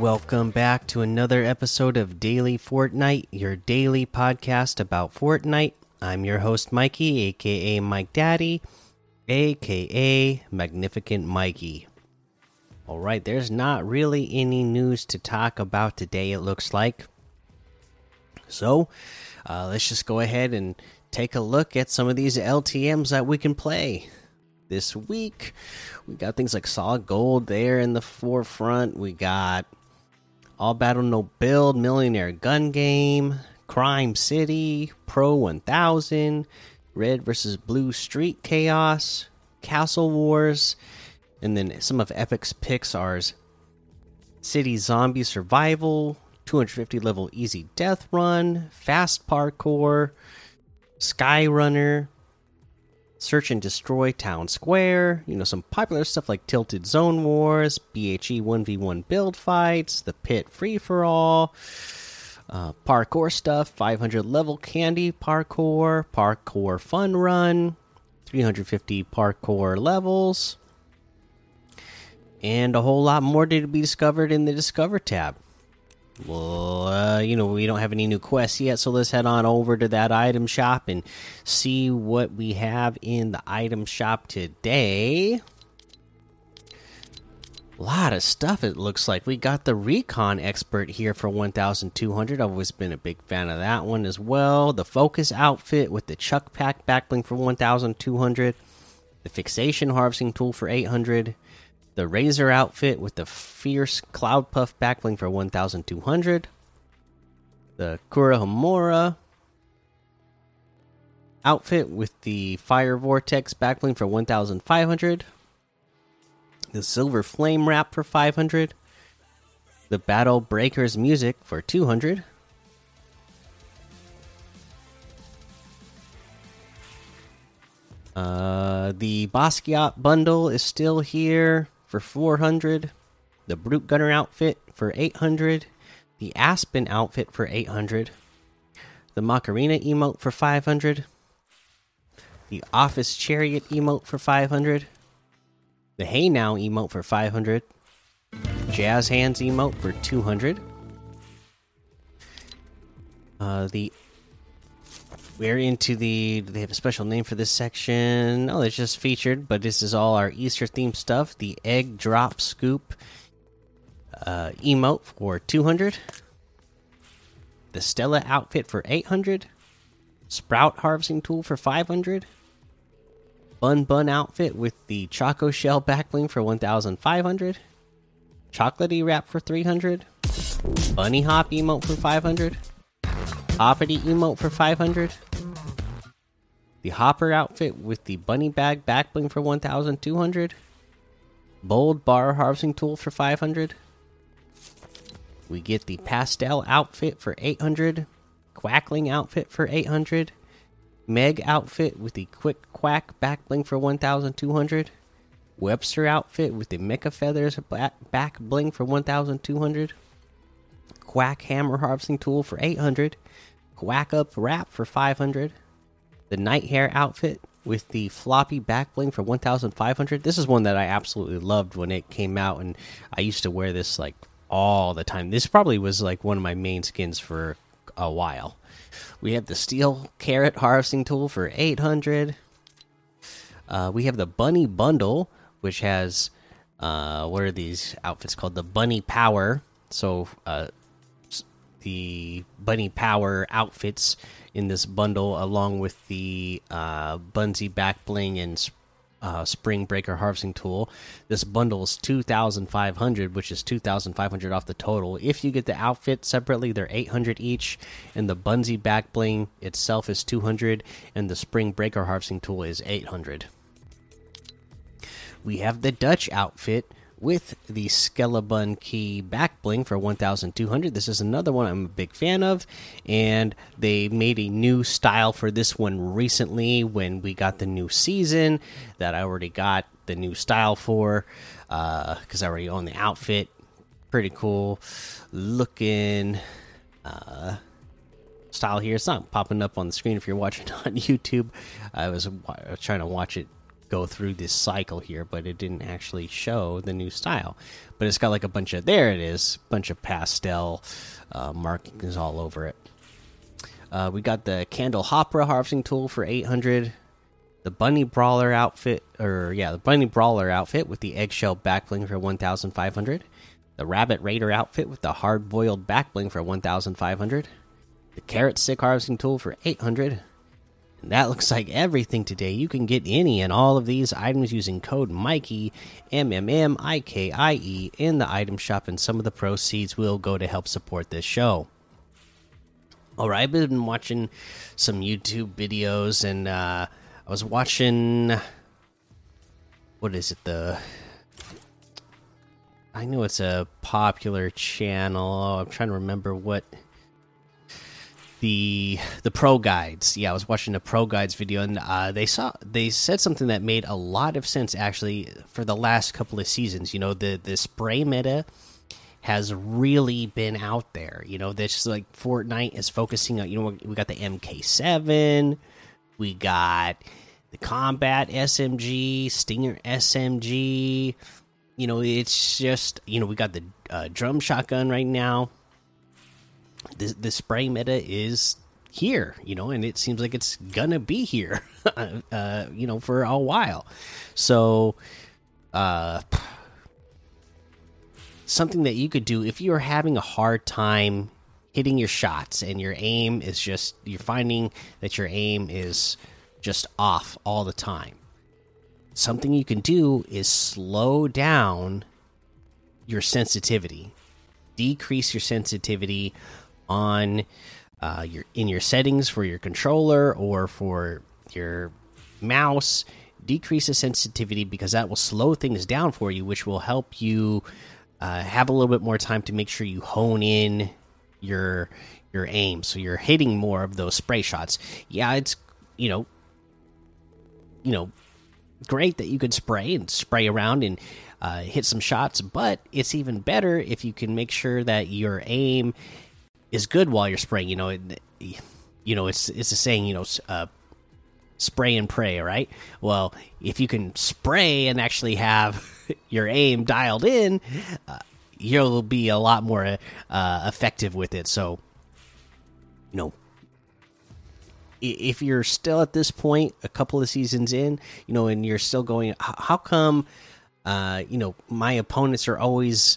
Welcome back to another episode of Daily Fortnite, your daily podcast about Fortnite. I'm your host, Mikey, aka Mike Daddy, aka Magnificent Mikey. Alright, there's not really any news to talk about today, it looks like. So, uh, let's just go ahead and take a look at some of these LTMs that we can play this week. We got things like Solid Gold there in the forefront. We got All Battle No Build, Millionaire Gun Game, Crime City, Pro 1000, Red versus Blue Street Chaos, Castle Wars, and then some of Epic's picks are City Zombie Survival, 250 level Easy Death Run, Fast Parkour, Skyrunner, Search and Destroy Town Square, you know, some popular stuff like Tilted Zone Wars, BHE 1v1 build fights, The Pit Free for All, uh, parkour stuff, 500 level candy parkour, parkour fun run, 350 parkour levels, and a whole lot more to be discovered in the Discover tab. Well, uh, you know, we don't have any new quests yet, so let's head on over to that item shop and see what we have in the item shop today. A lot of stuff, it looks like. We got the Recon Expert here for 1,200. I've always been a big fan of that one as well. The Focus Outfit with the Chuck Pack Backbling for 1,200. The Fixation Harvesting Tool for 800 the Razor outfit with the Fierce Cloud Puff backbling for 1200. The Kurohomura outfit with the Fire Vortex backbling for 1500. The Silver Flame wrap for 500. The Battle Breakers music for 200. Uh, the Basquiat bundle is still here for 400, the Brute Gunner outfit for 800, the Aspen outfit for 800, the Macarena emote for 500, the Office Chariot emote for 500, the Hey Now emote for 500, Jazz Hands emote for 200, uh, the we're into the. They have a special name for this section? No, it's just featured, but this is all our Easter themed stuff. The egg drop scoop uh, emote for 200. The Stella outfit for 800. Sprout harvesting tool for 500. Bun Bun outfit with the Choco Shell backbling for 1500. Chocolatey wrap for 300. Bunny Hop emote for 500. Hoppity emote for 500. The Hopper outfit with the Bunny Bag backbling for 1200. Bold Bar Harvesting Tool for 500. We get the Pastel outfit for 800. Quackling outfit for 800. Meg outfit with the Quick Quack backbling for 1200. Webster outfit with the Mecha Feathers back bling for 1200. Quack Hammer Harvesting Tool for 800. Quack Up Wrap for 500. The Nitehare outfit with the floppy back bling for 1500. This is one that I absolutely loved when it came out, and I used to wear this like all the time. This probably was like one of my main skins for a while. We have the Steel Carrot Harvesting Tool for 800. Uh, we have the Bunny Bundle, which has uh, what are these outfits called? The Bunny Power. So uh, the bunny power outfits in this bundle along with the uh, bunsy back bling and uh, spring breaker harvesting tool. This bundle is 2500 which is 2500 off the total. If you get the outfit separately they're 800 each and the bunsy back bling itself is 200 and the spring breaker harvesting tool is 800 we have the dutch outfit with the Skelebun key back bling for 1200. This is another one I'm a big fan of, and they made a new style for this one recently when we got the new season that I already got the new style for because uh, I already own the outfit. Pretty cool looking uh, style here. It's not popping up on the screen if you're watching on YouTube. I was, I was trying to watch it go through this cycle here, but it didn't actually show the new style. But it's got like a bunch of there it is, bunch of pastel uh, markings all over it. Uh, we got the candle hopper harvesting tool for 800. The bunny brawler outfit, or yeah, the bunny brawler outfit with the eggshell backbling for 1,500. The rabbit raider outfit with the hard boiled backbling for 1,500. The carrot stick harvesting tool for 800 and that looks like everything today. You can get any and all of these items using code Mikey M M M I K I E in the item shop, and some of the proceeds will go to help support this show. All right, I've been watching some YouTube videos, and uh, I was watching what is it? The I know it's a popular channel. I'm trying to remember what the the pro guides. Yeah, I was watching a pro guides video, and uh, they saw they said something that made a lot of sense actually for the last couple of seasons. You know, the the spray meta has really been out there. You know, this like Fortnite is focusing on. You know, we got the MK7, we got the combat SMG, Stinger SMG. You know, it's just you know we got the uh, drum shotgun right now the the spray meta is here, you know, and it seems like it's gonna be here, uh, you know, for a while. So, uh, something that you could do if you're having a hard time hitting your shots and your aim is just you're finding that your aim is just off all the time. Something you can do is slow down your sensitivity, decrease your sensitivity on uh, your in your settings for your controller or for your mouse decrease the sensitivity because that will slow things down for you which will help you uh, have a little bit more time to make sure you hone in your your aim. So you're hitting more of those spray shots. Yeah it's you know you know great that you could spray and spray around and uh, hit some shots but it's even better if you can make sure that your aim is good while you're spraying. You know, it, you know, it's it's a saying. You know, uh, spray and pray. Right. Well, if you can spray and actually have your aim dialed in, uh, you'll be a lot more uh, effective with it. So, you know, if you're still at this point, a couple of seasons in, you know, and you're still going, how come, uh, you know, my opponents are always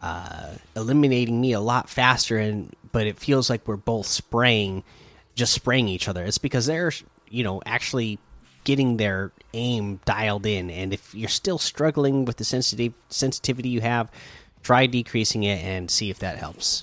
uh, eliminating me a lot faster and but it feels like we're both spraying, just spraying each other. It's because they're, you know, actually getting their aim dialed in. And if you're still struggling with the sensitive sensitivity you have, try decreasing it and see if that helps.